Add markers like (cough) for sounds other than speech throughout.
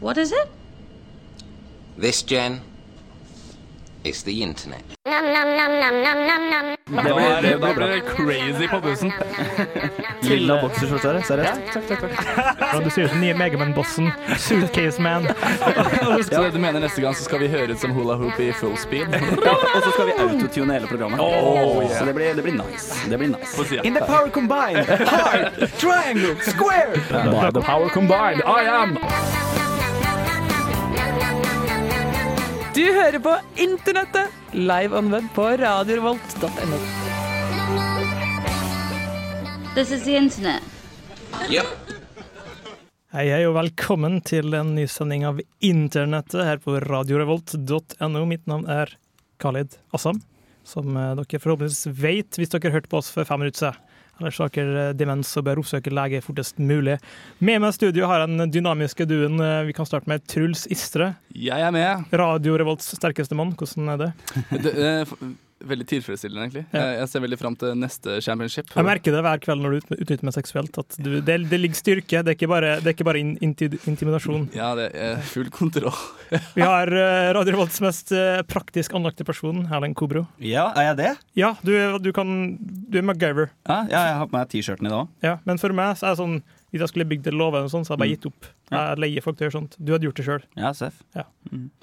What is it? This, Jen, is the internet. Da blir, det, da det crazy på bussen. (laughs) Lilla bokserskjorte, seriøst? Takk, takk, takk. Ja, du sier som nye Megaman-bossen. Suitcase Man. ja, du mener neste gang så skal vi høre ut som hula hoop i full speed? (laughs) Og så skal vi autotune hele programmet. Oh, yeah. Så det blir, det blir nice. Det blir nice. In the power combined, hard, triangle, square. By the power combined, I am Du hører på Internettet, live on web på radiorevolt.no. This is the internet. Yep. Hei, hei, og velkommen til en ny sending av Internettet her på radiorevolt.no. Mitt navn er Khalid Assam, som eh, dere forhåpentligvis vet hvis dere hørte på oss for fem minutter siden. Ellers har eh, demens og bør oppsøke lege fortest mulig. Med meg i studio har jeg den dynamiske duen. eh, Vi kan starte med Truls Istre. Jeg er med. Radio Revolts sterkeste mann. Hvordan er det? (laughs) Det, eh, veldig tilfredsstillende, egentlig. Ja. Jeg, jeg ser veldig fram til neste championship. Jeg merker det hver kveld når du ut- utnytter meg seksuelt. At du, det, det ligger styrke, det er ikke bare, det er ikke bare in, inti, intimidasjon. Ja, det er full kontroll. (laughs) Vi har uh, Radio Revolts mest uh, praktisk anlagte person, Erlend Kobro. Ja, er jeg det? Ja, du, du, kan, du er MacGyver. Ja, ja, jeg har på meg T-skjorten i dag òg. Ja, men for meg så er det sånn hvis jeg skulle bygd en låve, så hadde jeg bare Mm. gitt opp. Jeg leier folk til å gjøre sånt. Du hadde gjort det sjøl. Ja, Seff.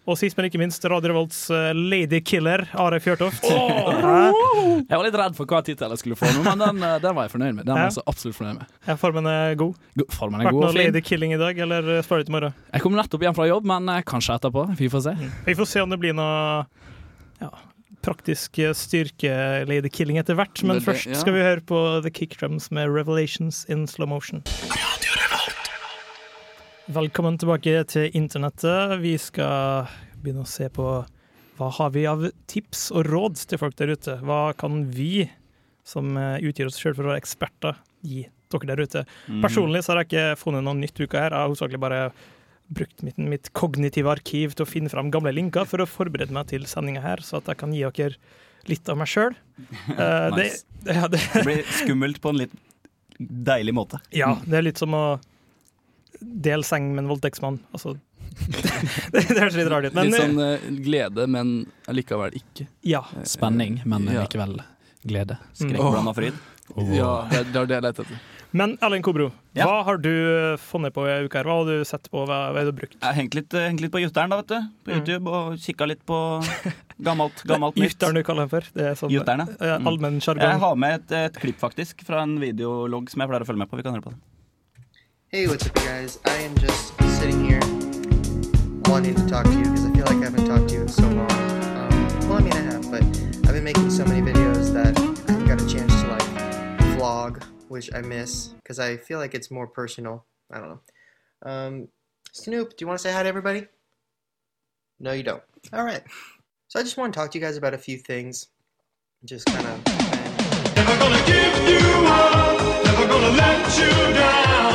Og sist, men ikke minst, Radio Revolts Lady ladykiller, Are Fjørtoft. Oh! Jeg var litt redd for hva tittel jeg skulle få nå, men den, eh, den var jeg fornøyd med. Den var jeg så absolutt fornøyd med. Ja, Formen er god. God, Formen er Vært god og fin. ladykilling i dag, eller spør du til morgen? Jeg kom nettopp hjem fra jobb, men eh, kanskje etterpå. Vi får se. Vi får se om det blir noe ja, praktisk styrke-ladykilling etter hvert. Men Det- det- først skal vi høre på The Kickdrums med 'Revelations in Slow Motion'. Velkommen tilbake til internettet. Vi skal begynne å se på hva har vi av tips og råd til folk der ute. Hva kan vi, som eh, utgir oss sjøl for å være eksperter, gi dere der ute? Personlig så har jeg ikke funnet noe nytt uka her. Jeg har hovedsakelig bare brukt mitt, mitt kognitive arkiv til å finne fram gamle linker for å forberede meg til sendinga her, så at jeg kan gi dere litt av meg sjøl. (laughs) Nice. (laughs) ja, det, Det blir skummelt på en litt deilig måte. (laughs) ja, det er litt som å dele seng med en voldtektsmann. Altså, det, det høres litt rart ut, men Litt sånn uh, glede, men allikevel ikke. ja. Spenning, men likevel glede. Skrekkblanda fryd. Ja, det, er- det er det jeg leter etter. Men Erling Kobro, Ja. hva har du funnet på i uka her? Hva har du sett på? Hva, hva har du brukt? Jeg har hengt litt, hengt litt på Jutteren, da, vet du. På Mm. YouTube, og kikka litt på (laughs) gammelt, gammelt nytt. Gytteren du kaller den for? Det er sånn Jutteren, ja. eh, Mm. allmenn Jeg har med et, et klipp, faktisk, fra en videologg som jeg pleier å følge med på. Vi kan høre på det. Hey, what's up, guys? I am just sitting here wanting to talk to you because I feel like I haven't talked to you in so long. Um, well, I mean, I have, but I've been making so many videos that I haven't got a chance to like vlog, which I miss because I feel like it's more personal. I don't know. Um, Snoop, do you want to say hi to everybody? No, you don't. All right. So I just want to talk to you guys about a few things. Just kind of. Never gonna give you up, never gonna let you down,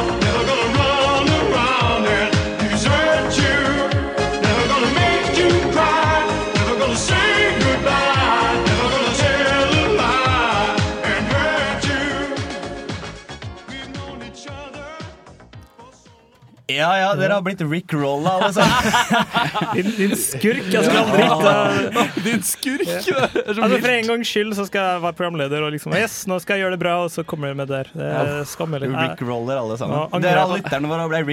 Ja ja, dere har blitt Rick-rolla, alle sammen. (laughs) Din, din skurk! Jeg skal aldri ja. (laughs) Din skurk! Er Altså, For en gangs skyld så skal jeg være programleder og liksom Yes, nå skal jeg gjøre det bra, og så kommer det med der. Det er skammelig. Jeg- Rick-roller, alle sammen. Ja, Dere alle lytterne våre ble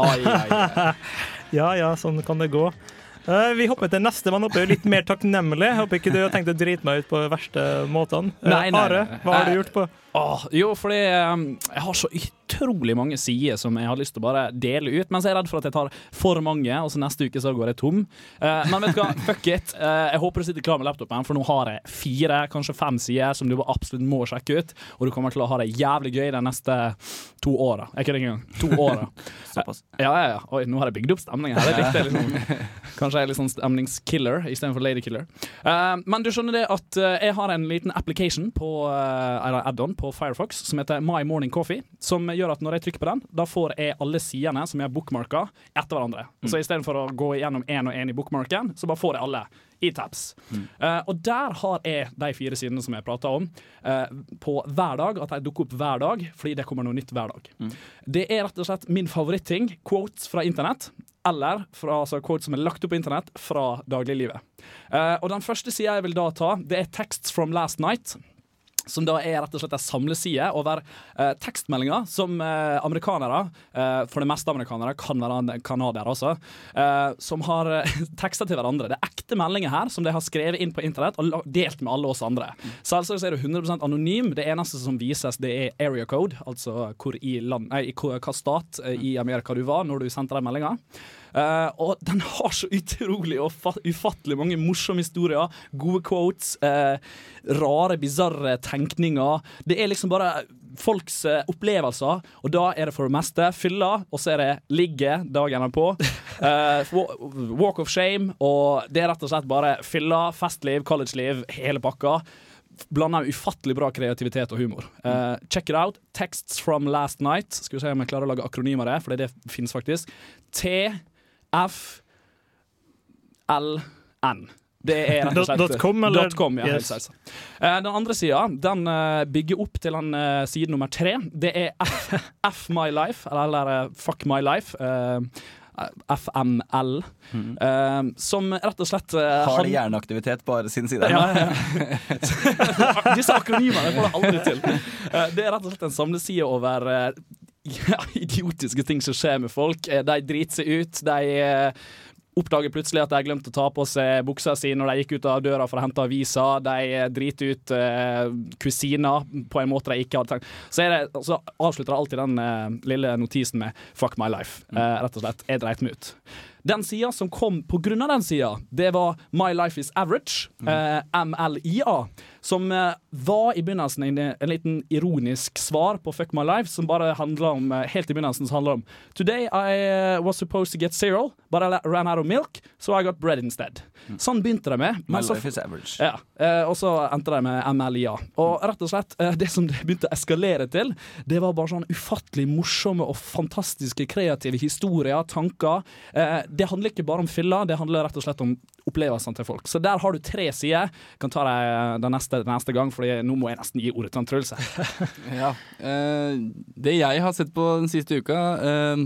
ai, ai. (laughs) Ja ja, sånn kan det gå. Eh, vi hopper til neste mann. Håper er litt mer takknemlig. Håper ikke du har tenkt å drite meg ut på de verste måtene. Nei, Are, hva har du gjort på? Åh, jo, fordi um, jeg har så utrolig mange sider som jeg har lyst til å bare dele ut, men så er jeg redd for at jeg tar for mange, og så neste uke så går jeg tom. Uh, men vet du hva, (laughs) fuck it. Uh, jeg håper du sitter klar med laptopen, for nå har jeg fire, kanskje fem sider som du bare absolutt må sjekke ut, og du kommer til å ha det jævlig gøy de neste to åra. Er ikke det engang? To (laughs) åra. Såpass. Ja, ja, ja. Oi, nå har jeg bygd opp stemningen her. Jeg likte det liksom. (laughs) Kanskje jeg er litt sånn stemningskiller istedenfor ladykiller. Uh, men du skjønner det at eh, jeg har en liten application på uh, eller add-on på Firefox som heter My Morning Coffee, som gjør at når jeg trykker på den, da får jeg alle sidene som jeg har bookmarka, etter hverandre. Så istedenfor å gå gjennom én og én i bookmarken, så bare får jeg alle i tabs. Eh, og der har jeg de fire sidene som jeg prata om, uh, på hver dag. At de dukker opp hver dag, fordi det kommer noe nytt hver dag. Det er rett og slett min favoritting. Quotes fra internett. eller fra, altså quotes som er lagt opp på internett fra dagliglivet. Uh, og den første sida jeg vil da ta, det er 'Texts from last night'. Som da er rett og slett en samleside over eh, tekstmeldinger som eh, amerikanere, eh, for det meste amerikanere, kan være canadiere også, eh, som har eh, (laughs) tekster til hverandre. Det er ekte meldinger her som de har skrevet inn på internett og delt med alle oss andre. Selvsagt så er det 100% anonym. Det eneste som vises, det er area code, altså hvor i land, nei, hva stat eh, i Amerika du var når du sendte den meldinga. Eh, og den har så utrolig og ufattelig mange morsomme historier, gode quotes, Uh, rare, bisarre tenkninger. Det er liksom bare folks uh, opplevelser, og da er det for det meste fylla, og så er det ligge dagen er på (laughs) wa- walk of shame, og det er rett og slett bare fylla, festliv, collegeliv, hele pakka. Blanda ufattelig bra kreativitet og humor. Uh, check it out. Texts from last night. Skal vi se om jeg klarer å lage akronymer det for det finnes faktisk. T F L N. Det er rett og slett com, eller? Com, ja, helt Yes. selvsagt. Eh, Den andre sida den eh, bygger opp til den eh, side nummer tre. Det er F, (laughs) F My Life, eller, Fuck My Life. FML. mm. som rett og slett Har de hjerneaktivitet på sin side? ja, ja. (laughs) (laughs) Disse akronymene får det aldri til. Eh, Det er rett og slett en samleside over ja, (laughs) idiotiske ting som skjer med folk. Eh, De driter seg ut. De eh, oppdager plutselig at de har glemt å ta på seg buksa si når de gikk ut av døra for å hente aviser. De eh, driter ut eh, kusiner på en måte de ikke hadde tenkt. Så, det, så avslutter de alltid den eh, lille notisen med 'fuck my life'. Eh, rett og slett. Jeg dreit meg ut. Den sida som kom av den sida, det var My Life Is Average, eh, MLIA. Som eh, var i begynnelsen en, en liten ironisk svar på Fuck My Life, som bare handla om eh, Helt i begynnelsen som handler om Today I eh, was supposed to get cereal, but I ran out of milk, so I got bread instead. Sånn begynte det med. My life is average. ja, eh, og så endte det med MLIA. Og rett og slett, eh, det som det begynte å eskalere til, det var bare sånn ufattelig morsomme og fantastiske kreative historier, tanker. Eh, det handler ikke bare om fylla, det handler rett og slett om opplevelsene til folk. Så der har du tre sider. Kan ta deg den neste, den neste gang, for nå må jeg nesten gi ordet til han Truls. (laughs) Ja. Eh, det jeg har sett på den siste uka eh,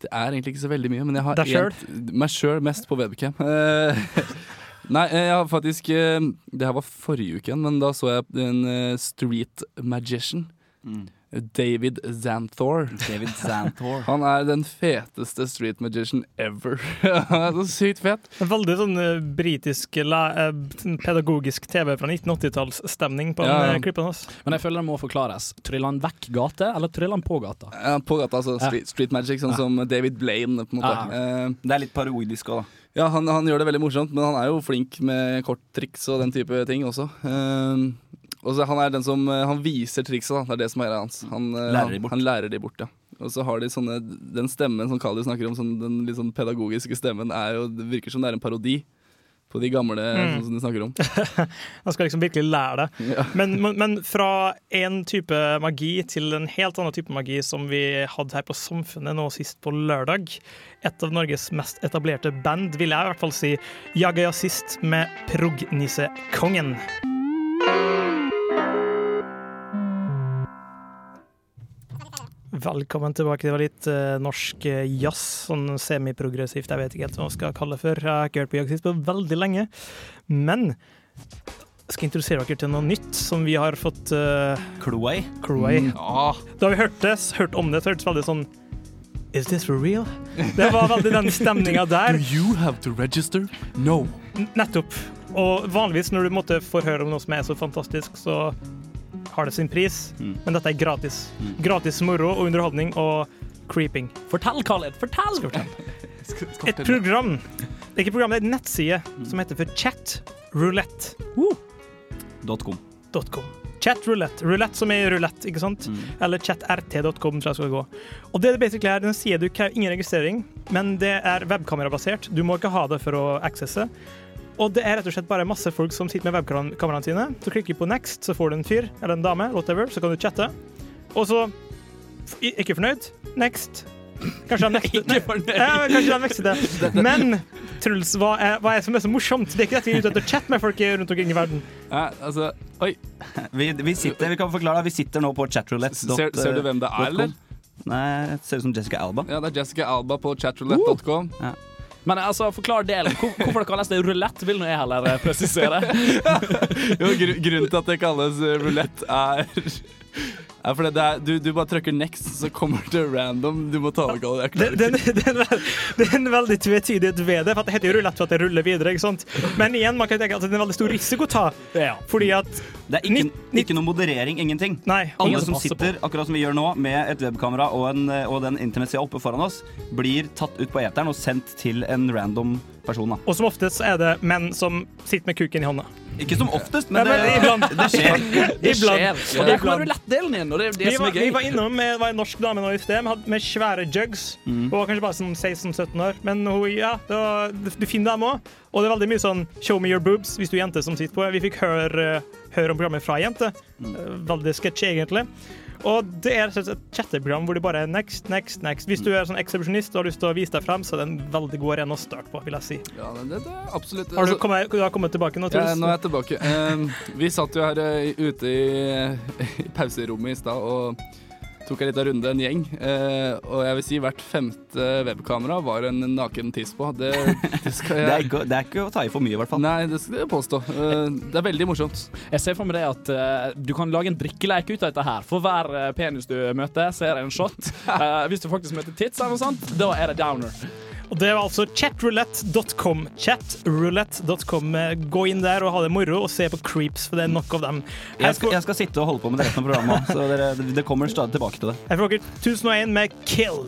Det er egentlig ikke så veldig mye, men jeg har en- meg sjøl mest på webcam. Eh, (laughs) Nei, jeg har faktisk eh, Det her var forrige uken, men da så jeg en eh, street magician. David Zanthor. David Zanthor. (laughs) Han er den feteste street magician ever. (laughs) Han er så sykt fet. En veldig sånn uh, britisk la- sånn pedagogisk TV fra 1980-tallsstemning på Ja. den eh, klippen hans. Men jeg føler det må forklares. Tryller han vekk gate, eller tryller han på gata? Uh, på gata, altså street, street magic, sånn som David Blaine, på en måte. Ja. Eh, Det er litt parodisk òg, da. Ja, han, han gjør det veldig morsomt, men han er jo flink med korttriks og den type ting også. Ehm, og så han er den som eh, Han viser trikset, da. Det er det som er greia hans. Han, eh, Lærer de bort. Han, han lærer de bort, ja. Og så har de sånne Den stemmen som Kali snakker om, sånn, den litt sånn pedagogiske stemmen, er jo Det virker som det er en parodi på de gamle Mm. sånn som de snakker om. (laughs) Han skal liksom virkelig lære det. (laughs) Ja. Men, men, men fra en type magi til en helt annen type magi som vi hadde her på Samfunnet nå sist på lørdag. Et av Norges mest etablerte band, vil jeg i hvert fall si. Jaga jazzist med Prognissekongen. Velkommen tilbake. Det var litt uh, norsk uh, jazz, sånn semiprogressivt. Jeg vet ikke helt hva man skal kalle det for. Jeg har ikke hørt på jazz på veldig lenge. Men jeg skal introdusere dere til noe nytt som vi har fått uh, Kloé. i. kloa i. Da vi hørtes, hørt om det, så hørtes veldig sånn Is this for real? Det var veldig den stemninga (laughs) der. Do you have to register? No. Nettopp. Og vanligvis når du måtte får høre om noe som er så fantastisk, så har det sin pris. Mm. Men dette er gratis. Gratis moro og underholdning og creeping. Fortell, Khaled! Fortell! Skal fortelle. (laughs) Et program, det er ikke et program, det er en nettside som heter for chatroulette Dotcom com. Chat roulette. Roulette som er rulett, ikke sant? Eller chatrt.com, tror jeg skal gå. Og det er basically her, den sier du ingen registrering, men det er webkamerabasert. Du må ikke ha det for å accesse. Og det er rett og slett bare masse folk som sitter med webkameraene sine. Så klikker du på next, så får du en fyr eller en dame, whatever, så kan du chatte. Og så Ikke fornøyd? Next. Kanskje han (laughs) nekter Ikke fornøyd. Ja, kanskje han nekter det. (laughs) Men Truls, hva er, hva er det som er så morsomt? Det er ikke dette vi er ute etter å chatte med folk rundt omkring i verden. Ja, altså Oi, Vi, vi sitter, vi kan forklare. Vi sitter nå på chatroulette. ser, ser du hvem det er, eller? Nei, det ser ut som Jessica Alba. Ja, det er Jessica Alba på chatroulette.com. Ja. Men altså, forklar delen. Hvor, hvorfor det kalles det rulett, vil nå jeg heller eh, presisere. (laughs) Jo, gr grunnen til at det kalles rulett, er er for det er, du, du bare trykker next, så kommer det random. Du må ta over kallet. Det, det, det, det er en veldig tvetydighet ved det, for det heter jo rulett for at det ruller videre. ikke sant? Men igjen, man kan tenke at det er en veldig stor risiko å ta, fordi at Det er ikke, ikke noe moderering, ingenting. Nei, Alle ingen som sitter, på. akkurat som vi gjør nå, med et webkamera og, en, og den internettsida oppe foran oss, blir tatt ut på eteren og sendt til en random person. Da. Og som oftest er det menn som sitter med kuken i hånda. Ikke som oftest, Nei, men, men det, iblant. (laughs) det skjer. (laughs) Det skjer. Og der kommer Iblant. rulettdelen igjen. og det er det Vi som var, er gøy. vi var innom med, var en norsk dame nå i sted med, med svære jugs. Mm. Hun var kanskje bare sånn 16-17 år, men hun, ja, det var, du finner dem òg. Og det er veldig mye sånn 'show me your boobs' hvis du er jente som sitter på. Vi fikk høre, høre om programmet fra ei jente. Mm. Veldig sketsj, egentlig. Og det er et chatteprogram hvor det bare er next, next, next. Hvis du er sånn eksepsjonist og har lyst til å vise deg frem, så er det en veldig god arena å starte på, vil jeg si. Ja, det, det er absolutt Har du kommet, du har kommet tilbake nå, Ja, nå er jeg tilbake. Um, vi satt jo her eh, ute i, (laughs) i pauserommet i stad og tok jeg litt av runde, en gjeng. Eh, og jeg vil si hvert femte webkamera var en naken tiss på. Det, det skal (laughs) Det, er ikke, det er ikke å ta i for mye, i hvert fall. Nei, det skal jeg påstå. Eh, det er veldig morsomt. Jeg ser for meg det at eh, du kan lage en drikkeleik ut av dette her. For hver eh, penis du møter, så er det en shot. (laughs) Eh, hvis du faktisk møter tits, eller noe sånt, da er det downer. Og det var altså chatroulette.com. Chatroulette.com. Gå inn der og ha det moro, og se på creeps, for det er nok av dem. Jeg skal, jeg skal sitte og holde på med det resten av programmet så dere, det kommer stadig tilbake til det. Jeg får dere 1001 med Kill.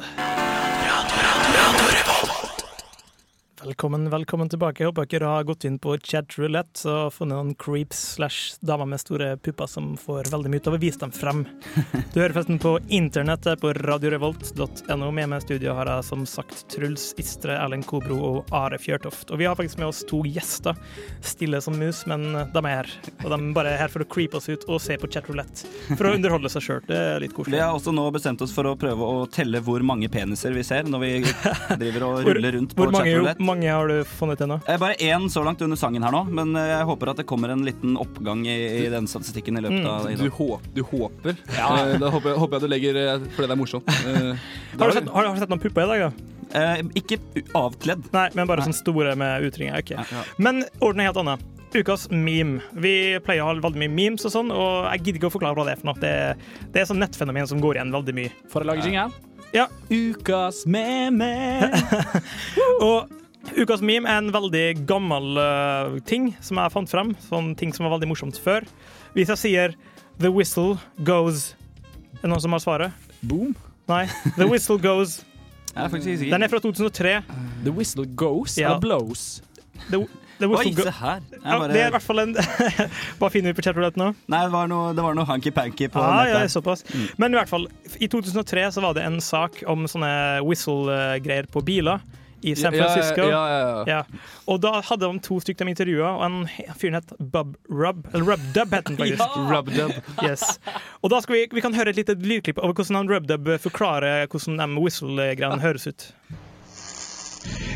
Velkommen, velkommen tilbake. Jeg håper dere har gått inn på chatroulette og funnet noen creeps slash damer med store pupper som får veldig mye ut av å vise dem frem. Du hører festen på internettet på radiorevolt.no. Med meg i studio har jeg som sagt Truls Istre, Erlend Kobro og Are Fjørtoft. Og vi har faktisk med oss to gjester. Stille som mus, men de er her. Og de er bare her for å creepe oss ut og se på chatroulette. For å underholde seg sjøl. Det er litt koselig. Vi har også nå bestemt oss for å prøve å telle hvor mange peniser vi ser når vi driver og ruller rundt på Chad chatroulette. Mange har du funnet til nå? Eh, Bare én så langt under sangen her nå, men eh, jeg håper at det kommer en liten oppgang i, i den statistikken i løpet av i Du, håp, du håper. Ja. da håper jeg, håper jeg du legger eh, fordi det er morsomt. Eh, (laughs) Har du sett, har, har du sett noen pupper i dag, da? Eh, ikke avkledd. Nei, men bare sånn store med utringer. ok. Men ordene er helt annet. Ukas meme. Vi pleier å ha veldig mye memes og sånn, og jeg gidder ikke å forklare hva det er for noe. Det, det er sånn nettfenomen som går igjen veldig mye. For å lage jingle? Ja. Ukas meme. (laughs) Og ukas meme er en veldig gammel uh, ting som jeg fant frem. Sånn ting som var veldig morsomt før. Hvis jeg sier 'the whistle goes' Er det noen som har svaret? Boom. Nei. 'The whistle goes'. (laughs) Er. Den er fra 2003. The whistle goes Ja. eller blows? The, the Oi, se her. Bare... ja, Det er i hvert fall en (laughs) Hva finner vi på chatroulette nå? Nei, det var noe, det var noe hanky-panky på Ah, ja, såpass. såpass. Men i hvert fall, i 2003 så var det en sak om sånne whistle-greier på biler i San Ja, ja, Francisco. ja, ja, ja. Og da hadde de to stykker de intervjua, og en fyren het Bub Rub. Eller Rub Dub het han (laughs) faktisk. Ja! Rub Dub. Yes. Og da skal vi, vi kan høre et lite lydklipp over hvordan han Rub Dub forklarer hvordan de whistle-greiene høres ut.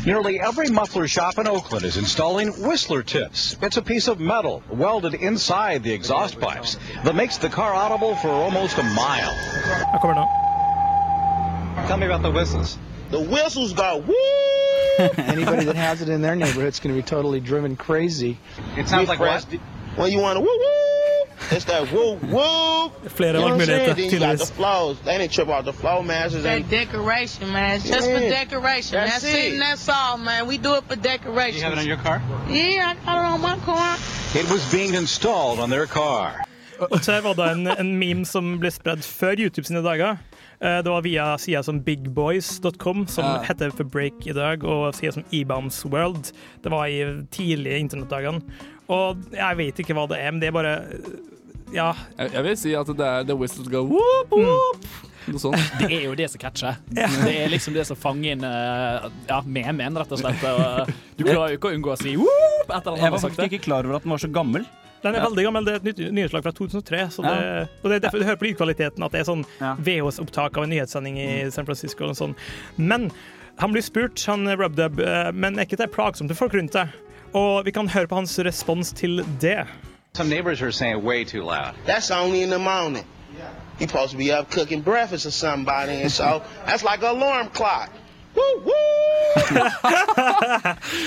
Nearly every muffler shop in Oakland is installing Whistler tips. It's a piece of metal welded inside the exhaust pipes that makes the car audible for almost a mile. Tell me about the whistles. The whistles got woo. (laughs) Anybody that has it in their neighborhood's going to be totally driven crazy. It sounds like what? When you want to woo woo, it's that woo woo. Flere You know what I'm saying? Then you got the tydeligvis. flows. They didn't trip out the flow masters. That And decoration, man. It's Just for decoration. That's That's, it. it. and that's all, man. We do it for decoration. You have it on your car? Yeah, I got it on my car. It was being installed on their car. Og så var det en, en meme som ble spredd før YouTube sine dager. Eh, Det var via sider som bigboys.com, som Ja. heter for break i dag, og sider som eBounce World. Det var i tidlige internettdagene. Og jeg vet ikke hva det er, men det er bare Ja. Jeg, jeg vil si at det er The Whistles Go whoop, whoop. Noe sånt. (laughs) Det er jo det som catcher. Det er liksom det som fanger inn eh, ja, memen, rett og slett. Og, (laughs) du klarer jo ikke å unngå å si whoop etter at han har sagt det. faktisk det. ikke klar over at den var så gammel. Den er Ja. veldig gammel. Det er et nytt nyhetslag fra 2003. Så det, og det er derfor du hører på lydkvaliteten at det er sånn VHS-opptak av en nyhetssending i San Francisco. Og sånn. Men han blir spurt, han Rubdub, eh, men er ikke det plagsomt for folk rundt deg? Og vi kan høre på hans respons til det. Some neighbors are saying way too loud. that's only in the morning. He supposed to be up cooking breakfast or somebody, and so (laughs) that's like an alarm clock.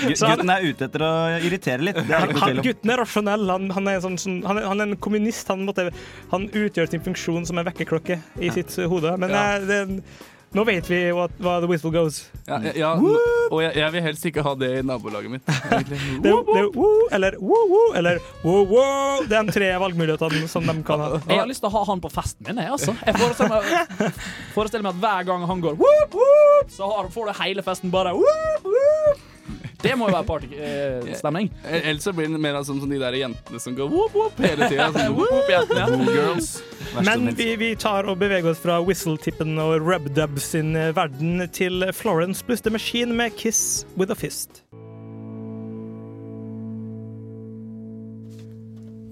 Gutten er ute etter å irritere litt. Det er det Han, gutten er rasjonell. Han, han, er sånn, sånn, han, er, han er en kommunist. Han, måtte, han utgjør sin funksjon som en vekkerklokke i sitt hode. Men Ja. det, det, nå vet vi hva, hva the whistle goes. Ja, ja, ja, og jeg, jeg vil helst ikke ha det i nabolaget mitt. (laughs) Det, det woo, eller woo, woo, eller woo, woo. Det er de tre valgmulighetene som de kan ha. Jeg har lyst til å ha han på festen min, jeg, altså. Jeg forestiller meg, forestiller meg at hver gang han går whoop, whoop, så har, får du hele festen bare whoop, whoop. Det må jo være partystemning. Ellers så blir det mer som, som de der jentene som går whoop, whoop hele tida. Sånn, whoop, whoop, jentene. Men vi, vi tar og beveger oss fra whistle-tippen og rub-dub sin eh, verden til Florence pluss The Machine med Kiss With A Fist.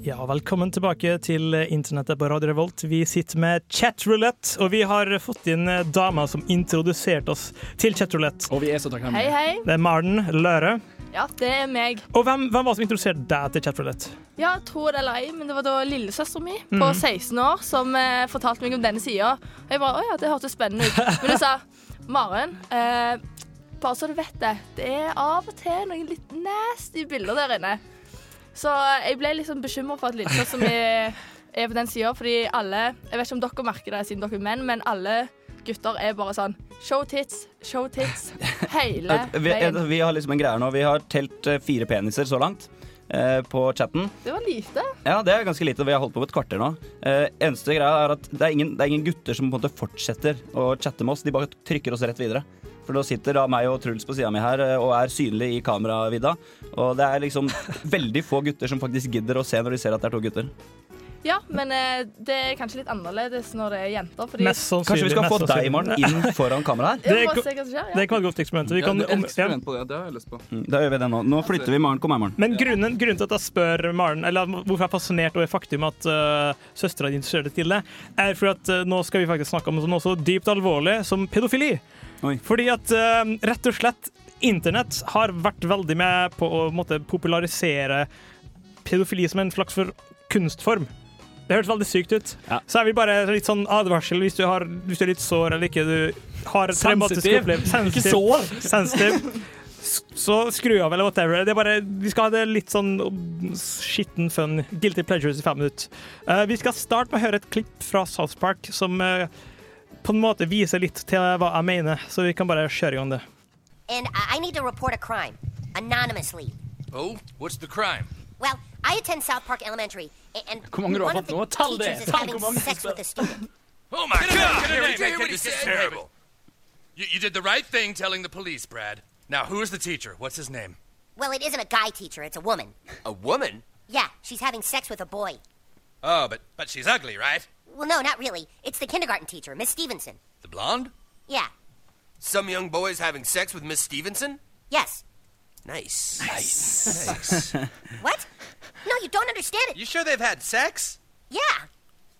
Ja, velkommen tilbake til internettet på Radio Revolt. Vi sitter med chatroulette, og vi har fått inn dama som introduserte oss til chatroulette. Og vi er så takknemlige. Hei, hei. Det er Maren Løre. Ja, det er meg. Og hvem, hvem var det som introduserte deg til chatroulette? Ja, tro det eller ei, men det var da lillesøstera mi på Mhm. 16 år som eh, fortalte meg om denne sida. Og jeg bare Å ja, det hørtes spennende ut. Men hun sa Maren, eh, bare så du vet det, det er av og til noen litt nasty bilder der inne. Så jeg ble liksom bekymra for at lytter som er på den sida, fordi alle Jeg vet ikke om dere merker det siden dere er menn, men alle gutter er bare sånn show tits, show tits hele (laughs) veien. vi har liksom en greie nå. Vi har telt eh, fire peniser så langt eh, på chatten. Det var lite. Ja, det er ganske lite. Vi har holdt på med et kvarter nå. Eh, eneste greia er at det er, ingen, det er ingen gutter som på en måte fortsetter å chatte med oss. De bare trykker oss rett videre. For nå sitter da meg og Truls på sida mi her eh, og er synlig i kameravidda. Og det er liksom (laughs) veldig få gutter som faktisk gidder å se når de ser at det er to gutter. Ja, men eh, det er kanskje litt annerledes når det er jenter. Fordi Mest sannsynlig. Kanskje vi skal få deg. Maren, inn (laughs) foran kamera her? Ja, Det, er- ikke noe skjer, ja. det kan være et godt eksperiment. Vi Ja, kan, det eksperiment på det. Det har jeg lyst på. Mm, Da gjør vi det nå. Nå flytter vi Maren. Kom her, Maren. Men grunnen, grunnen til at jeg spør Maren, eller hvorfor jeg er fascinert over det faktum at uh, søstera din interesserte til det, er for at uh, nå skal vi faktisk snakke om noe så dypt alvorlig som pedofili. Fordi at uh, rett og slett internett har vært veldig med på å måtte, popularisere pedofili som en slags for kunstform. Det hørtes veldig sykt ut. Så jeg vil bare litt sånn advarsel hvis du, har, hvis du er litt sår eller ikke du har traumatisk opplevelse. Ikke sår. Sensitiv. Så skru av eller whatever. Det er bare, vi skal ha det litt sånn skitten fun. Guilty pleasures i fem minutter. Uh, vi skal starte med å høre et klipp fra South Park som eh, på en måte viser litt til hva jeg mener, så vi kan bare kjøre i gang det. And I I need to report a crime anonymously. Oh, what's the crime? Well, I attend South Park Elementary, and Hvor mange har one of fått the nå? Teachers is having sex with a student. Oh my God! out, get him Here, out, take make what he said. terrible. You, you did the right thing telling the police, Brad. Now, who is the teacher? What's his name? Well, it isn't a guy teacher, it's a woman. A woman? Yeah, she's having sex with a boy. Oh, but but she's ugly, right? Well, no, not really. It's the kindergarten teacher, Miss Stevenson. The blonde? Yeah, Some young boy's having sex with Miss Stevenson? yes. Nice. Nice. nice. (laughs) What? No, you don't understand it. You sure they've had sex? Yeah,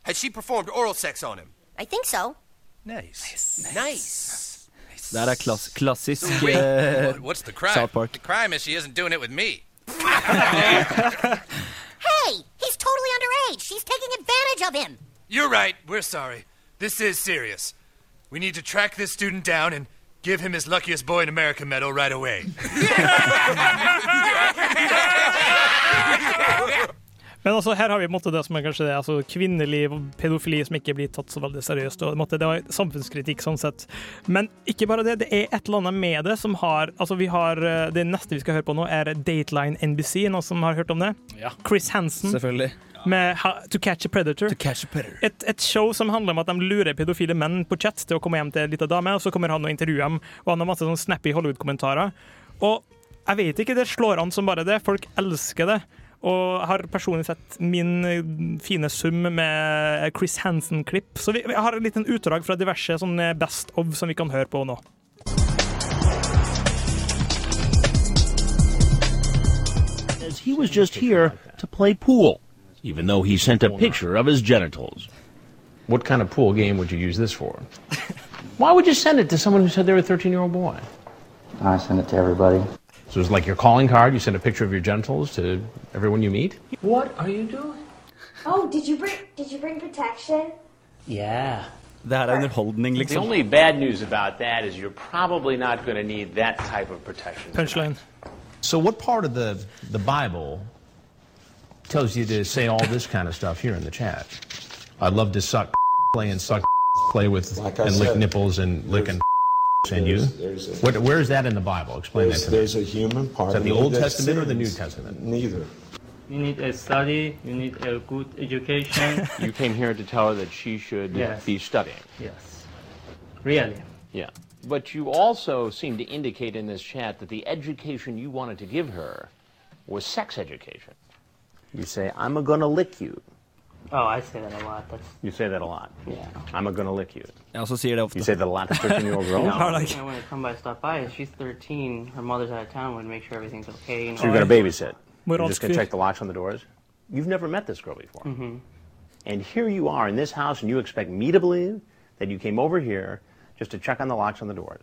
Has she performed oral sex on him? I think so. Nice. Nice. Det her er klass, klassisk Wait, eh, what's the crime? South Park. The crime is she isn't doing it with me. (laughs) Hey, he's totally underage. She's taking advantage of him. You're right. We're sorry. This is serious. We need to track this student down and give him his luckiest boy in America medal right away. (laughs) Men altså, her har vi måtte, det som er kanskje det, altså kvinneliv og pedofili som ikke blir tatt så veldig seriøst. Og, måtte, det var samfunnskritikk sånn sett. Men ikke bare det, det er et eller annet med det som har altså vi har, eh, Det neste vi skal høre på nå, er Dateline NBC. Noen som har hørt om det? Ja. Chris Hansen. Selvfølgelig. Med ha, To Catch a Predator. Et, et show som handler om at de lurer pedofile menn på chat til å komme hjem til en liten dame, og så kommer han og intervjuer dem, og han har masse sånn snappy Hollywood-kommentarer. Og jeg vet ikke, det slår an som bare det. Folk elsker det. Og har personlig sett min eh, fine sum med Chris Hansen-klipp. Så vi, vi har en liten utdrag fra diverse sånne best of som vi kan høre på nå. as he was just here to play pool, even though he sent a picture of his genitals. What kind of pool game would you use this for? Why would you send it to someone who said they were a 13 year old boy? I send it to everybody. So it's like your calling card, you send a picture of your genitals to everyone you meet? What are you doing? Oh, did you bring did you bring protection? Yeah. Det her er underholdning, The only bad news about that is you're probably not going to need that type of protection. Punchline. So, what part of the, the Bible tells you to say all this kind of stuff here in the chat? I'd love to suck, (laughs) play and suck, (laughs) play with Like I and lick nipples and lick and (laughs) and you. there's- there's a- What, where is that in the Bible? Explain that to me. there's a human part. Is that of the Old that Testament or the New. Testament? Neither. You need a study, you need a good education. You came here to tell her that she should Yes. be studying. yes. Really. Yeah. But you also seem to indicate in this chat that the education you wanted to give her was sex education. You say, I'm gonna lick you. Oh, I say that a lot. That's You say that a lot. Yeah. I'm gonna lick you. Ja, så sier det ofte. You say that a lot to 13-year-old girls? (laughs) No, and when I come by, stop by, If she's 13. Her mother's out of town. Would make sure everything's okay. And So you're gonna babysit. We're You're all just gonna check the locks on the doors? You've never met this girl before. Mhm. And here you are in this house, and you expect me to believe that you came over here just to check on the locks on the doors.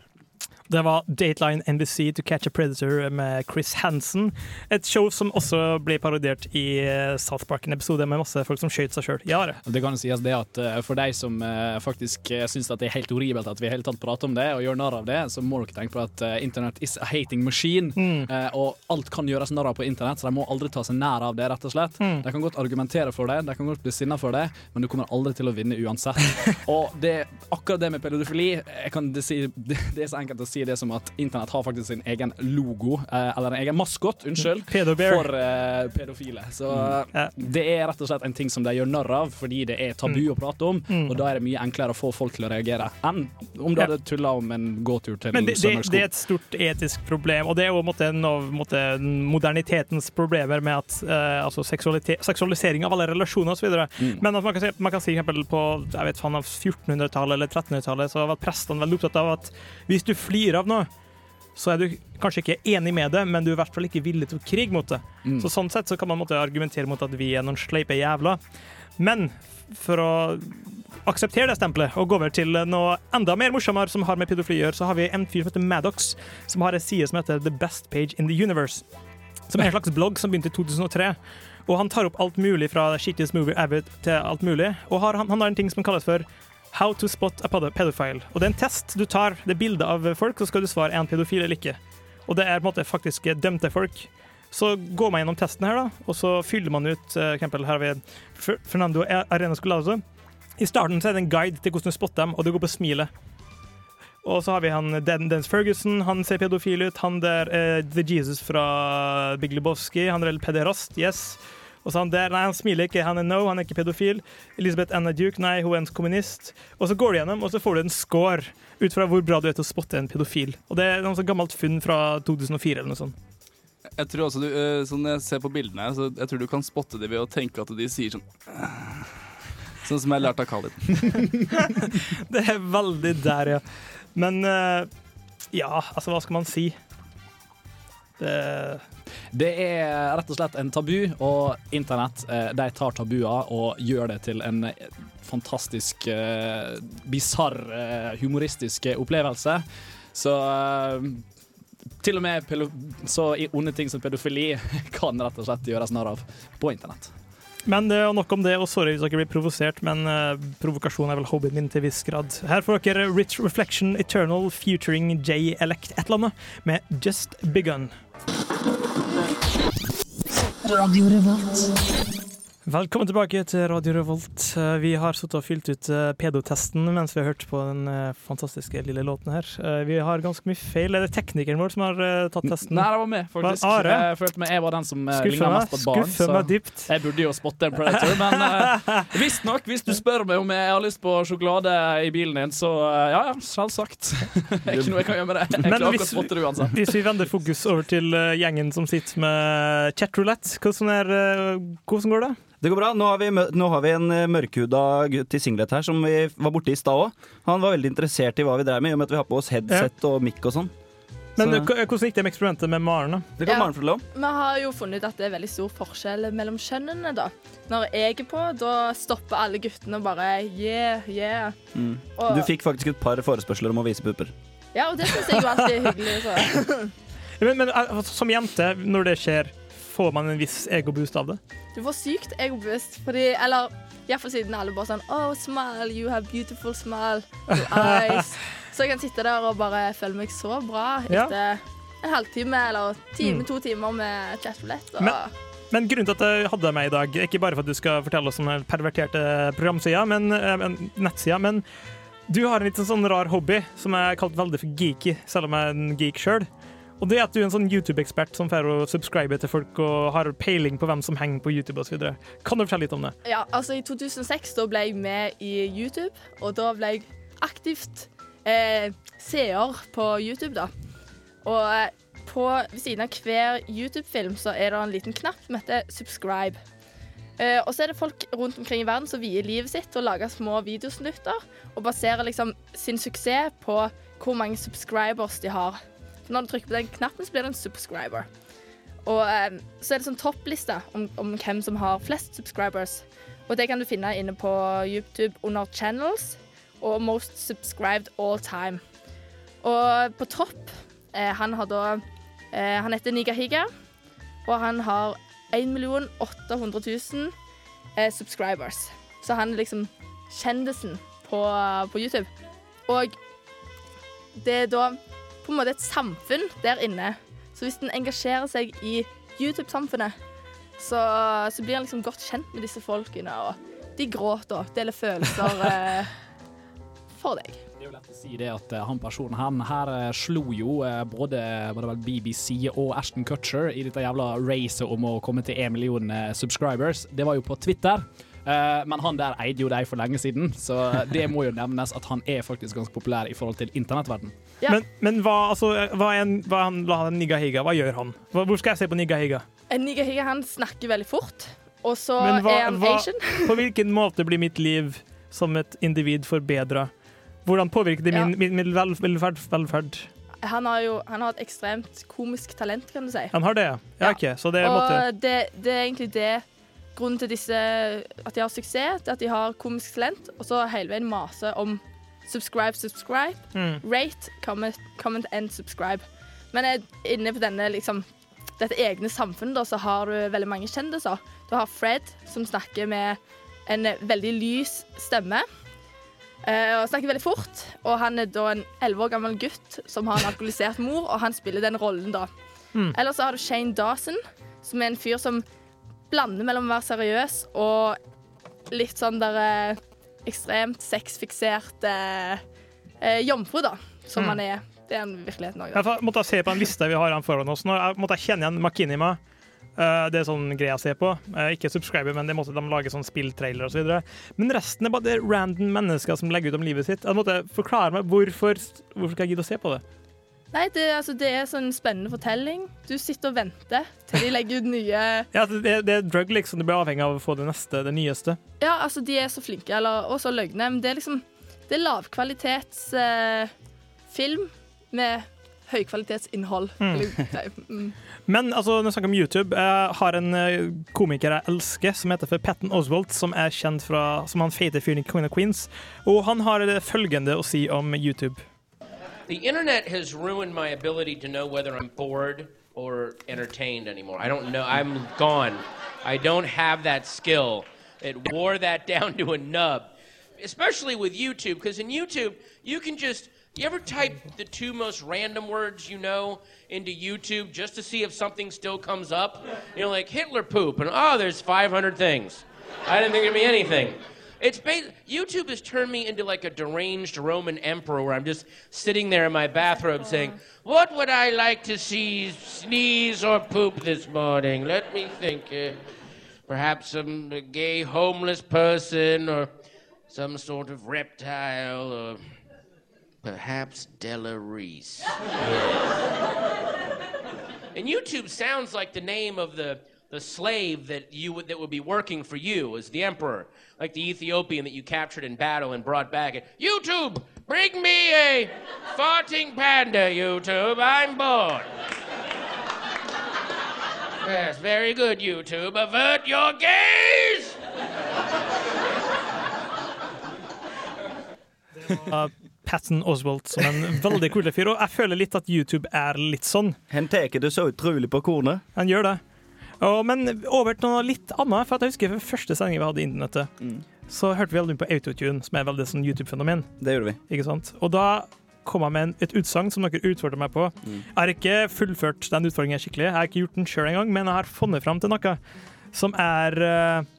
Det var Dateline NBC To Catch a Predator med Chris Hansen. Et show som også ble parodiert i eh, South Park, en episode med masse folk som skøyt seg sjøl. Ja, det. Det kan sies det at eh, For de som eh, faktisk syns det er helt horribelt at vi i hele tatt prater om det og gjør narr av det, så må dere tenke på at internett is a hating machine. Mm. Og alt kan gjøres narr av på internett, så de må aldri ta seg nær av det, rett og slett. Mm. De kan godt argumentere for det, de kan godt bli sinna for det, men du kommer aldri til å vinne uansett. (laughs) og det, akkurat det med pedofili det, (laughs) det er så enkelt å si det som at internett har faktisk sin egen logo, eh, eller en egen maskot, unnskyld, Pedobear. for eh, pedofile. Så Mm. det er rett og slett en ting som de gjør narr av fordi det er tabu Mm. å prate om, Mm. og da er det mye enklere å få folk til å reagere enn om du hadde tulla om en gåtur til Men det, det, det er et stort etisk problem, og det er jo en av modernitetens problemer med at, uh, altså seksualisering av alle relasjoner osv. Mm. Men at man kan si, man kan si eksempel på jeg vet 1400-tallet eller 1300-tallet så var prestene veldig opptatt av at hvis du flirer av noe, så er du kanskje ikke enig med det, men du er i hvert fall ikke villig til å krige mot det. Mm. Så sånn sett så kan man måtte argumentere mot at vi er noen sleipe jævler. Men for å akseptere det stempelet og gå over til noe enda mer morsommere som har med pedofili å gjøre, så har vi en fyr som heter Maddox, som har en side som heter The Best Page in the Universe. Som er en slags blogg som begynte i 2003. Og han tar opp alt mulig fra shittiest movie ever til alt mulig. Og har, han, han har en ting som kalles for How to spot a pedophile. Og det er en test. Du tar det bildet av folk, så skal du svare er han pedofil eller ikke. Og det er på en måte faktisk dømte folk. Så går man gjennom testen her, da, og så fyller man ut eh, for eksempel her har vi Fernando Arena Scolazo. I starten så er det en guide til hvordan du spotter dem, og det går på smilet. Og så har vi han Dance Ferguson, han ser pedofil ut. Han der eh, The Jesus fra Big Lebowski, han er pederast, yes. Og så han der, nei, han smiler ikke, han er no, han er ikke pedofil. Elisabeth Anna Duke, nei, hun er en kommunist. Og så går du gjennom, og så får du en score ut fra hvor bra du er til å spotte en pedofil. Og det er noe sånt gammelt funn fra 2004 eller noe sånt. Jeg tror også du, eh, sånn jeg ser på bildene her, så jeg tror du kan spotte det ved å tenke at de sier sånn (laughs) Sånn som jeg lærte av Khalid. (laughs) (laughs) det er veldig der, ja. Men eh, ja, altså, hva skal man si? Det Det er rett og slett en tabu, og internett eh, de tar tabuer og gjør det til en eh, fantastisk uh, bisarr, humoristisk opplevelse. Så til og med så onde ting som pedofili (laughs) kan rett og slett gjøres narr av på internett. Men det er nok om det, og sorry hvis dere blir provosert, men uh, provokasjon er vel hobbyen min til viss grad. Her får dere Rich Reflection Eternal featuring J Elect et eller annet med Just Begun. Radio Revolt. Velkommen tilbake til Radio Revolt. Eh, Vi har sittet og fylt ut eh, pedotesten mens vi har hørt på den eh, fantastiske lille låten her. Vi har ganske mye feil. Er det teknikeren vår som har tatt testen? Nei, det var meg, faktisk. Var Are? Jeg følte meg, jeg var den som ligna mest på et barn. Skuffer meg dypt. jeg burde jo spotte en predator, men uh, (laughs) visstnok, hvis du spør meg om jeg har lyst på sjokolade i bilen din, så uh, ja, ja, selvsagt. (laughs) Ikke noe jeg kan gjøre med det. Jeg Men klarer ikke å spotte det uansett. hvis vi vender fokus over til gjengen som sitter med chatroulette, hvordan, er, hvordan går det? Det går bra. Nå har vi, nå har vi en eh, mørkhuda gutt i singlet her som vi var borte i stad òg. Han var veldig interessert i hva vi drev med, i og med at vi har på oss headset og mic og sånn. Men Så- eh, hvordan gikk det med eksperimentet med Maren? da? Det kan Maren fortelle om. Vi har jo funnet ut at det er veldig stor forskjell mellom kjønnene. da. Når jeg er på, da stopper alle guttene og bare yeah, yeah. Mm. Og- Du fikk faktisk et par forespørsler om å vise pupper. Ja, og det syns jeg jo alltid er hyggelig. Så. (laughs) Men, men eh, som jente, når det skjer, får man en viss egoboost av det? Du får sykt egoboost, fordi Eller iallfall siden alle bare sånn Oh, smile, you have beautiful smile. Your (laughs) eyes. Så jeg kan sitte der og bare føle meg så bra Ja. etter en halvtime eller time, Mm. to timer med chatroulette. Men, men grunnen til at jeg hadde med i dag, ikke bare for at du skal fortelle oss om den perverterte programsida, men, eh, men nettsida, men du har en litt sånn rar hobby som jeg har kalt veldig for geeky, selv om jeg er en geek sjøl. Og det at du er en sånn YouTube-ekspert som får å subscribe til folk og har peiling på hvem som henger på YouTube osv. Kan du fortelle litt om det? Ja, altså I 2006 da ble jeg med i YouTube, og da ble jeg aktivt eh, seer på YouTube. da. Og eh, på, ved siden av hver YouTube-film så er det en liten knapp som heter 'subscribe'. Eh, og så er det folk rundt omkring i verden som vier livet sitt til å lage små videosnutter og baserer liksom sin suksess på hvor mange subscribers de har. Når du trykker på den knappen, så blir det en subscriber. Og eh, så er det sånn toppliste om, om hvem som har flest subscribers. Og det kan du finne inne på YouTube under channels og most subscribed all time. Og på topp eh, Han har da eh, Han heter Nigahiga, og han har 1 800 000 eh, subscribers. Så han er liksom kjendisen på, på YouTube. Og det er da på en måte et samfunn der inne. Så hvis en engasjerer seg i YouTube-samfunnet, så, så blir han liksom godt kjent med disse folkene. Og de gråter og deler følelser (laughs) eh, for deg. Det er jo lett å si det at eh, han personen han her eh, slo jo eh, både BBC og Ashton Kutcher i dette jævla racet om å komme til én million subscribers. Det var jo på Twitter. Eh, men han der eide jo deg for lenge siden, så det må jo nevnes at han er faktisk ganske populær i forhold til internettverden. Men, men hva, altså, hva er en, hva er han, la han Niga Higa, hva gjør han? Hva, hvor skal jeg se på Niga Higa? En Nigahiga han snakker veldig fort, og så Men hva, er han hva, Asian. (laughs) på hvilken måte blir mitt liv som et individ forbedra? Hvordan påvirker det min, min, min vel, velferd, velferd? Han har jo han har et ekstremt komisk talent, kan du si. Han har det, ja? Ja, OK. Så det måtte Og det, det er egentlig det grunnen til disse, at de har suksess, er at de har komisk talent, og så hele veien mase om subscribe, subscribe, Mm. rate, comment, comment and subscribe. Men eh, inne på denne, liksom, dette egne samfunnet da, så har du veldig mange kjendiser. Du har Fred, som snakker med en veldig lys stemme. Uh, og snakker veldig fort. Og han er da en elleve år gammel gutt som har en alkoholisert mor, og han spiller den rollen da. Mm. Eller så har du Shane Dawson, som er en fyr som blander mellom å være seriøs og litt sånn der eh, ekstremt sexfiksert eh, eh, jomfru, da. Som Mm. han er. Det er en virkelighet òg. Jeg måtte se på en liste vi har foran oss. Nå jeg måtte kjenne igjen Makinima. Uh, det er sånn greie jeg ser på. Uh, ikke subscriber, men det måtte de lage sånn spilltrailer osv. Men resten er bare det random mennesker som legger ut om livet sitt. Jeg måtte forklare meg hvorfor, hvorfor skal jeg gidde å se på det. Nei, det, altså, det er sånn spennende fortelling. Du sitter og venter til de legger ut nye (laughs) Ja, det, det er drug, liksom. Du blir avhengig av å få det neste, det nyeste. Ja, altså, de er så flinke, eller, og så løgne. Men det er liksom Det er lavkvalitetsfilm eh, med høykvalitetsinnhold. Mm. Mm. (laughs) Men altså, når vi snakker om YouTube, jeg har en eh, komiker jeg elsker, som heter for Patton Oswalt, som er kjent fra, som han feite fyren i Queen of Queens. Og han har det følgende å si om YouTube. The internet has ruined my ability to know whether I'm bored or entertained anymore. I don't know. I'm gone. I don't have that skill. It wore that (laughs) down to a nub, especially with YouTube, because in YouTube, you can just. You ever type the two most random words you know into YouTube just to see if something still comes up? You know, like Hitler poop, and oh, there's 500 things. I didn't think it'd be anything. It's ba- YouTube has turned me into like a deranged Roman emperor where I'm just sitting there in my bathrobe saying, What would I like to see sneeze or poop this morning? Let me think. Uh, perhaps some gay homeless person or some sort of reptile or perhaps Della Reese. (laughs) And YouTube sounds like the name of the, the slave that you would, that would be working for you as the emperor, like the Ethiopian that you captured in battle and brought back. YouTube, bring me a farting panda. YouTube, I'm bored. Yes, very good, YouTube. Avert your gaze. Uh, Patton Oswalt som en veldig kul fyr, og jeg føler litt at YouTube er litt sånn. Han tar det så utrolig på kornet. Han gjør det. Og, men over til noe litt annet. For at jeg husker første sending vi hadde i Internettet, så hørte vi veldig mye på Autotune, som er veldig sånn YouTube-fenomen. Det gjorde vi. Ikke sant? Og da kom jeg med en, et utsagn som dere utfordret meg på. Mm. Jeg har ikke fullført den utfordringen skikkelig, jeg har ikke gjort den sjøl engang, men jeg har funnet fram til noe som er eh,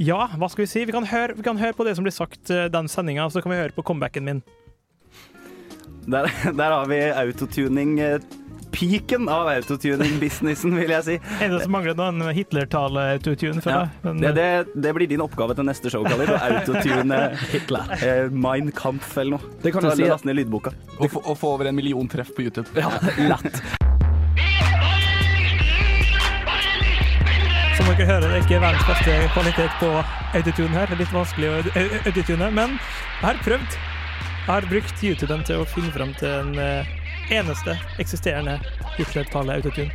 Ja, hva skal vi si? Vi kan høre, vi kan høre på det som blir sagt eh, den sendinga, så kan vi høre på comebacken min. Der, (laughs) der har vi autotuning. Piken av autotuning-businessen, vil jeg si. Eneste som mangler nå, en Hitler-tale-autotune. Ja. men, Det, det, det blir din oppgave til neste show, Khalid. Å autotune (laughs) Hitler. Eh, Mein Kampf eller noe. Det kan du si. Last ned lydboka. Og få, og få over en million treff på YouTube. Ja, lett. Som dere hører, det er ikke verdens beste kvalitet på autotune her. Det er litt vanskelig å autotune, men jeg har prøvd. Jeg har brukt YouTuben til å finne fram til en eh, eneste eksisterende Hitler-tale-autotune.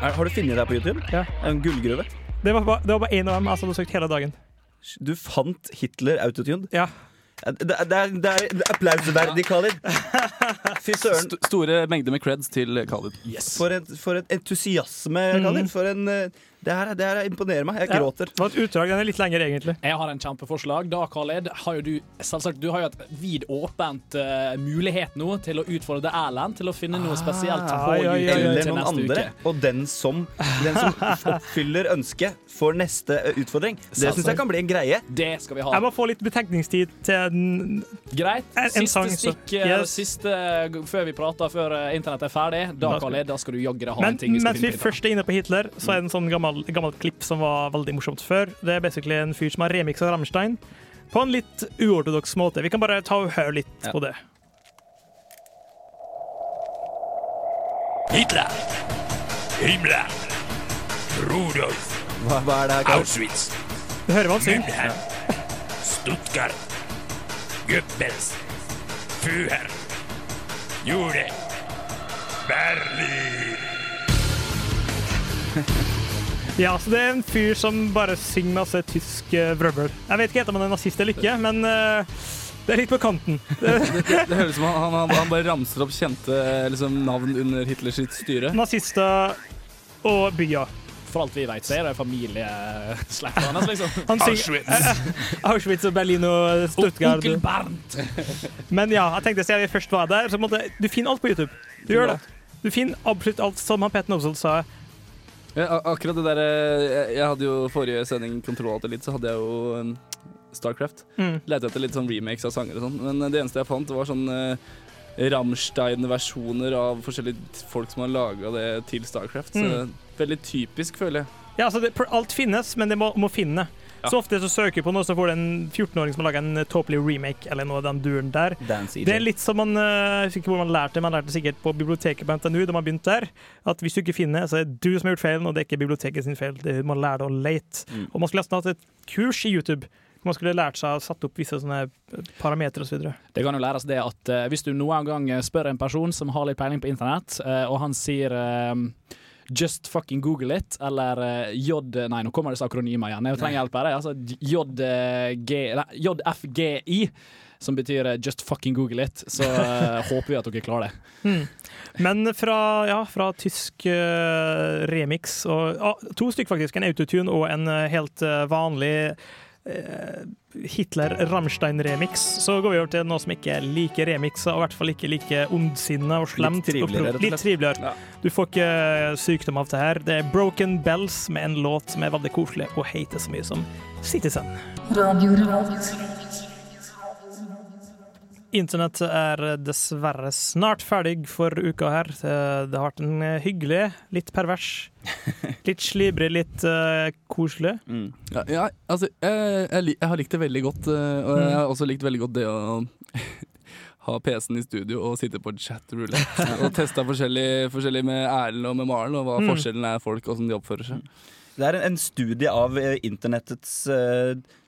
Er- Har du funnet deg på YouTube? Ja. En gullgruve? Det var bare- det én av dem. Altså, du hadde søkt hele dagen. Du fant Hitler autotuned? Ja. Det, det, er, det er applausverdig, Khalid. Fy søren. St store mengder med creds til Khalid. For, et, for et entusiasme, Khalid. For en eh, Det her, det her imponerer meg. Jeg Ja. gråter. Det var et utdrag. Den er litt lengre, egentlig. Jeg har en kjempeforslag. Da, Khaled, har jo du selvsagt Du har jo et vid åpent uh, mulighet nå til å utfordre Erlend til å finne noe spesielt på Ah, ja, ja, ja. Eller til noen neste andre. uke. Og den som, den som oppfyller ønsket for neste eh, utfordring. Det syns jeg kan bli en greie. Det skal vi ha. Jeg må få litt betenkningstid til en Greit. En- en Siste sang, stikk eh, Yes. siste før vi prater, før eh, internett er ferdig. Da, Khaled, da skal du jaggu ha Men en ting vi skal mens vi først er inne på Hitler, så er det en sånn gammel, gammel klipp som var veldig morsomt før. Det er basically en fyr som har remiksa Rammstein på en litt uortodoks måte. Vi kan bare ta og høre litt Ja. på det. Hitler. Himmler. Rudolf. Hva, hva er det her? Auschwitz. Du hører hva han synger. Stuttgart. Goebbels. Führer. Jude. Berlin. (laughs) Ja, så Det er en fyr som bare synger masse tysk uh, vrøvl. Jeg vet ikke helt om han er nazist eller ikke, men eh, det er litt på kanten. (laughs) Det, det, det høres ut som han, han, han bare ramser opp kjente liksom, navn under Hitlers styre. Nazister og byer. For alt vi vet, så er det familieslekta hans, liksom. Han synger (laughs) Auschwitz og Berlin og Stuttgart. Onkel Bernt. (laughs) Men ja, jeg tenkte siden vi først var der, så måtte du finner alt på YouTube. Du gjør det. Du finner absolutt alt, som han Petter Nozzle sa. Ja, akkurat det der eh, jeg, jeg hadde jo forrige sending Kontroll Alt litt så hadde jeg jo um, Starcraft. Mm. Lette etter litt sånn remakes av sanger og sånn, men det eneste jeg fant, var sånn uh, Ramstein-versjoner av forskjellige folk som har laga det til Starcraft. Så Mm. veldig typisk, føler jeg. Ja, altså det, Alt finnes, men det må, må finne. Ja. Så ofte så søker du på noe, så får du en 14-åring som har laga en tåpelig remake eller noe av den duren der. Det er litt som man eh, Jeg husker ikke hvor man lærte det, man lærte det sikkert på biblioteket på NTNU da man begynte der. At hvis du ikke finner, så er det du som har gjort feilen, og det er ikke biblioteket sin feil. Man lærer å lete. Mm. Og man skulle nesten hatt et kurs i YouTube. Man skulle lært seg å sette opp visse sånne parametere osv. Det kan jo læres det at uh, hvis du noen gang spør en person som har litt peiling på internett, uh, og han sier eh, Just fucking google it, eller uh, J... Nei, nå kommer det akronymer igjen. Jeg trenger hjelp her. Altså, JFGI, som betyr uh, just fucking google it. Så uh, (laughs) håper vi at dere klarer det. Mm. Men fra, ja, fra tysk remix og ah, To stykk, faktisk. En autotune og en helt vanlig eh, Hitler-Rammstein-remix. Så går vi over til noe som ikke er like remixer, og i hvert fall ikke like ondsinna og slemt. Litt triveligere, Litt triveligere. Ja. Du får ikke eh, sykdom av det her. Det er Broken Bells med en låt som er veldig koselig og heter så mye som Citizen. Radio Revolt. Internett er dessverre snart ferdig for uka her. Eh, Det har vært en eh, hyggelig, litt pervers, (laughs) litt slibrig, litt uh, koselig. Ja, ja, altså, jeg, jeg, jeg har likt det veldig godt, og jeg har også likt veldig godt det å (laughs) ha PC-en i studio og sitte på chat-roulette. (laughs) og teste forskjellig, forskjellig med Erlend og med Maren, og hva Mm. forskjellen er folk og hvordan de oppfører seg. Det er en, en studie av internettets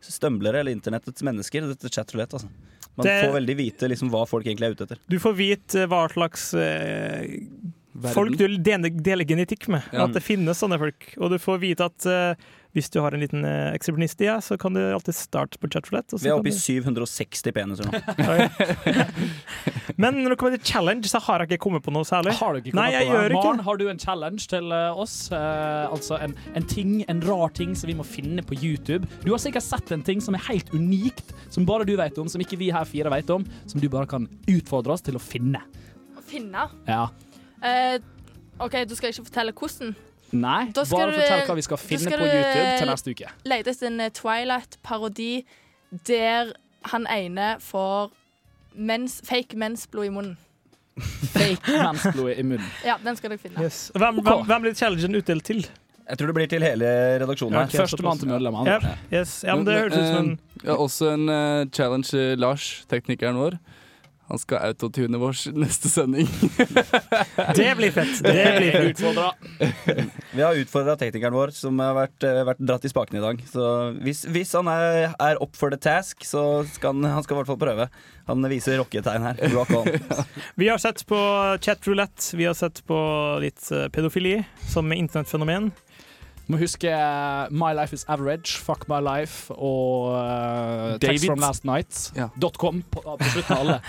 stømblere, eller internettets mennesker, dette chatroulette. Altså. Man Det- får veldig vite liksom, hva folk egentlig er ute etter. Du får vite hva slags eh. Folk du deler, deler genetikk med. Ja. At det finnes sånne folk. Og du får vite at eh, hvis du har en liten uh, ekshibisjonist i deg, så kan du alltid starte på så Vi er oppe i 760 peniser nå. (laughs) Men når det kommer til challenge, så har jeg ikke kommet på noe særlig. Har du ikke Nei, kommet jeg på det? Maren, har du en challenge til eh, oss? Eh, altså en, en ting, en rar ting som vi må finne på YouTube. Du har sikkert sett en ting som er helt unikt, som bare du vet om, som ikke vi her fire vet om, som du bare kan utfordre oss til å finne. Å finne. Ja. Eh, OK, du skal ikke fortelle hvordan. Nei, Da skal bare fortell hva vi skal finne skal på YouTube eh, til neste uke. Lete etter en eh, Twilight-parodi der han ene får mens, fake mensblod i munnen. Fake mensblod i munnen. (laughs) Ja, den skal dere finne. Yes. Hvem, hvem, hvem blir challengen utdelt til? Jeg tror det blir til hele redaksjonen Ja, Ok, Førstemann til medlemmene. Ja, yes. ja, men det høres ut som en eh, ja, Også en uh, challenge eh, Lars, teknikeren vår. Han skal autotune vår neste sending. (laughs) Det blir fett. Det blir fett. Vi har utfordra teknikeren vår, som har vært, eh, vært dratt i spakene i dag. Så hvis, hvis han er, er up for the task, så skal han, han skal i hvert fall prøve. Han viser rocketegn her. Rock on. (laughs) Vi har sett på chat roulette, vi har sett på litt eh, pedofili som internettfenomen. Må huske eh, My Life Is Average, Fuck My Life og uh, Text From Last Night. ja. .com på, på slutten av alle.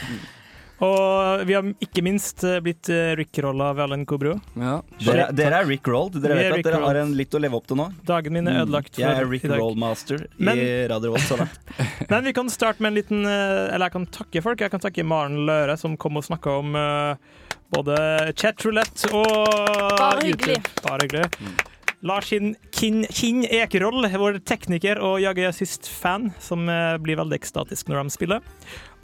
Og vi har ikke minst eh, blitt rickrolla ved av Cobro. Kobro. Dere, dere er rickrolled. Dere er vet at dere har en litt å leve opp til nå. Dagen min er ødelagt Jeg er for Rick i dag. Roll-master Men- i Radio Volt så langt. (laughs) (laughs) Men vi kan starte med en liten Eller jeg kan takke folk. Jeg kan takke Maren Løre, som kom og snakka om uh, både chatroulette og Bare hyggelig. YouTube. Bare hyggelig. Lars Kinn, Kinn, Kinn Ekeroll, vår tekniker og Jage Assist-fan, som eh, blir veldig ekstatisk når de spiller.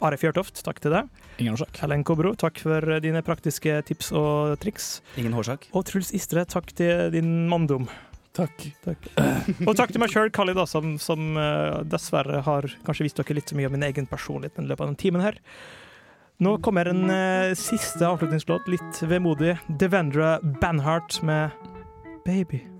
Are Fjørtoft, takk til deg. Ingen årsak. Ellen Kobro, takk for dine praktiske tips og triks. Ingen årsak. Og Truls Istre, takk til din manndom. Takk. Og takk til meg sjøl, Kali, da, som, som eh, dessverre har kanskje visst dere litt så mye om min egen personlighet i løpet av den timen her. Nå kommer en eh, siste avslutningslåt, litt vemodig. Devendra Banhart med 'Baby'.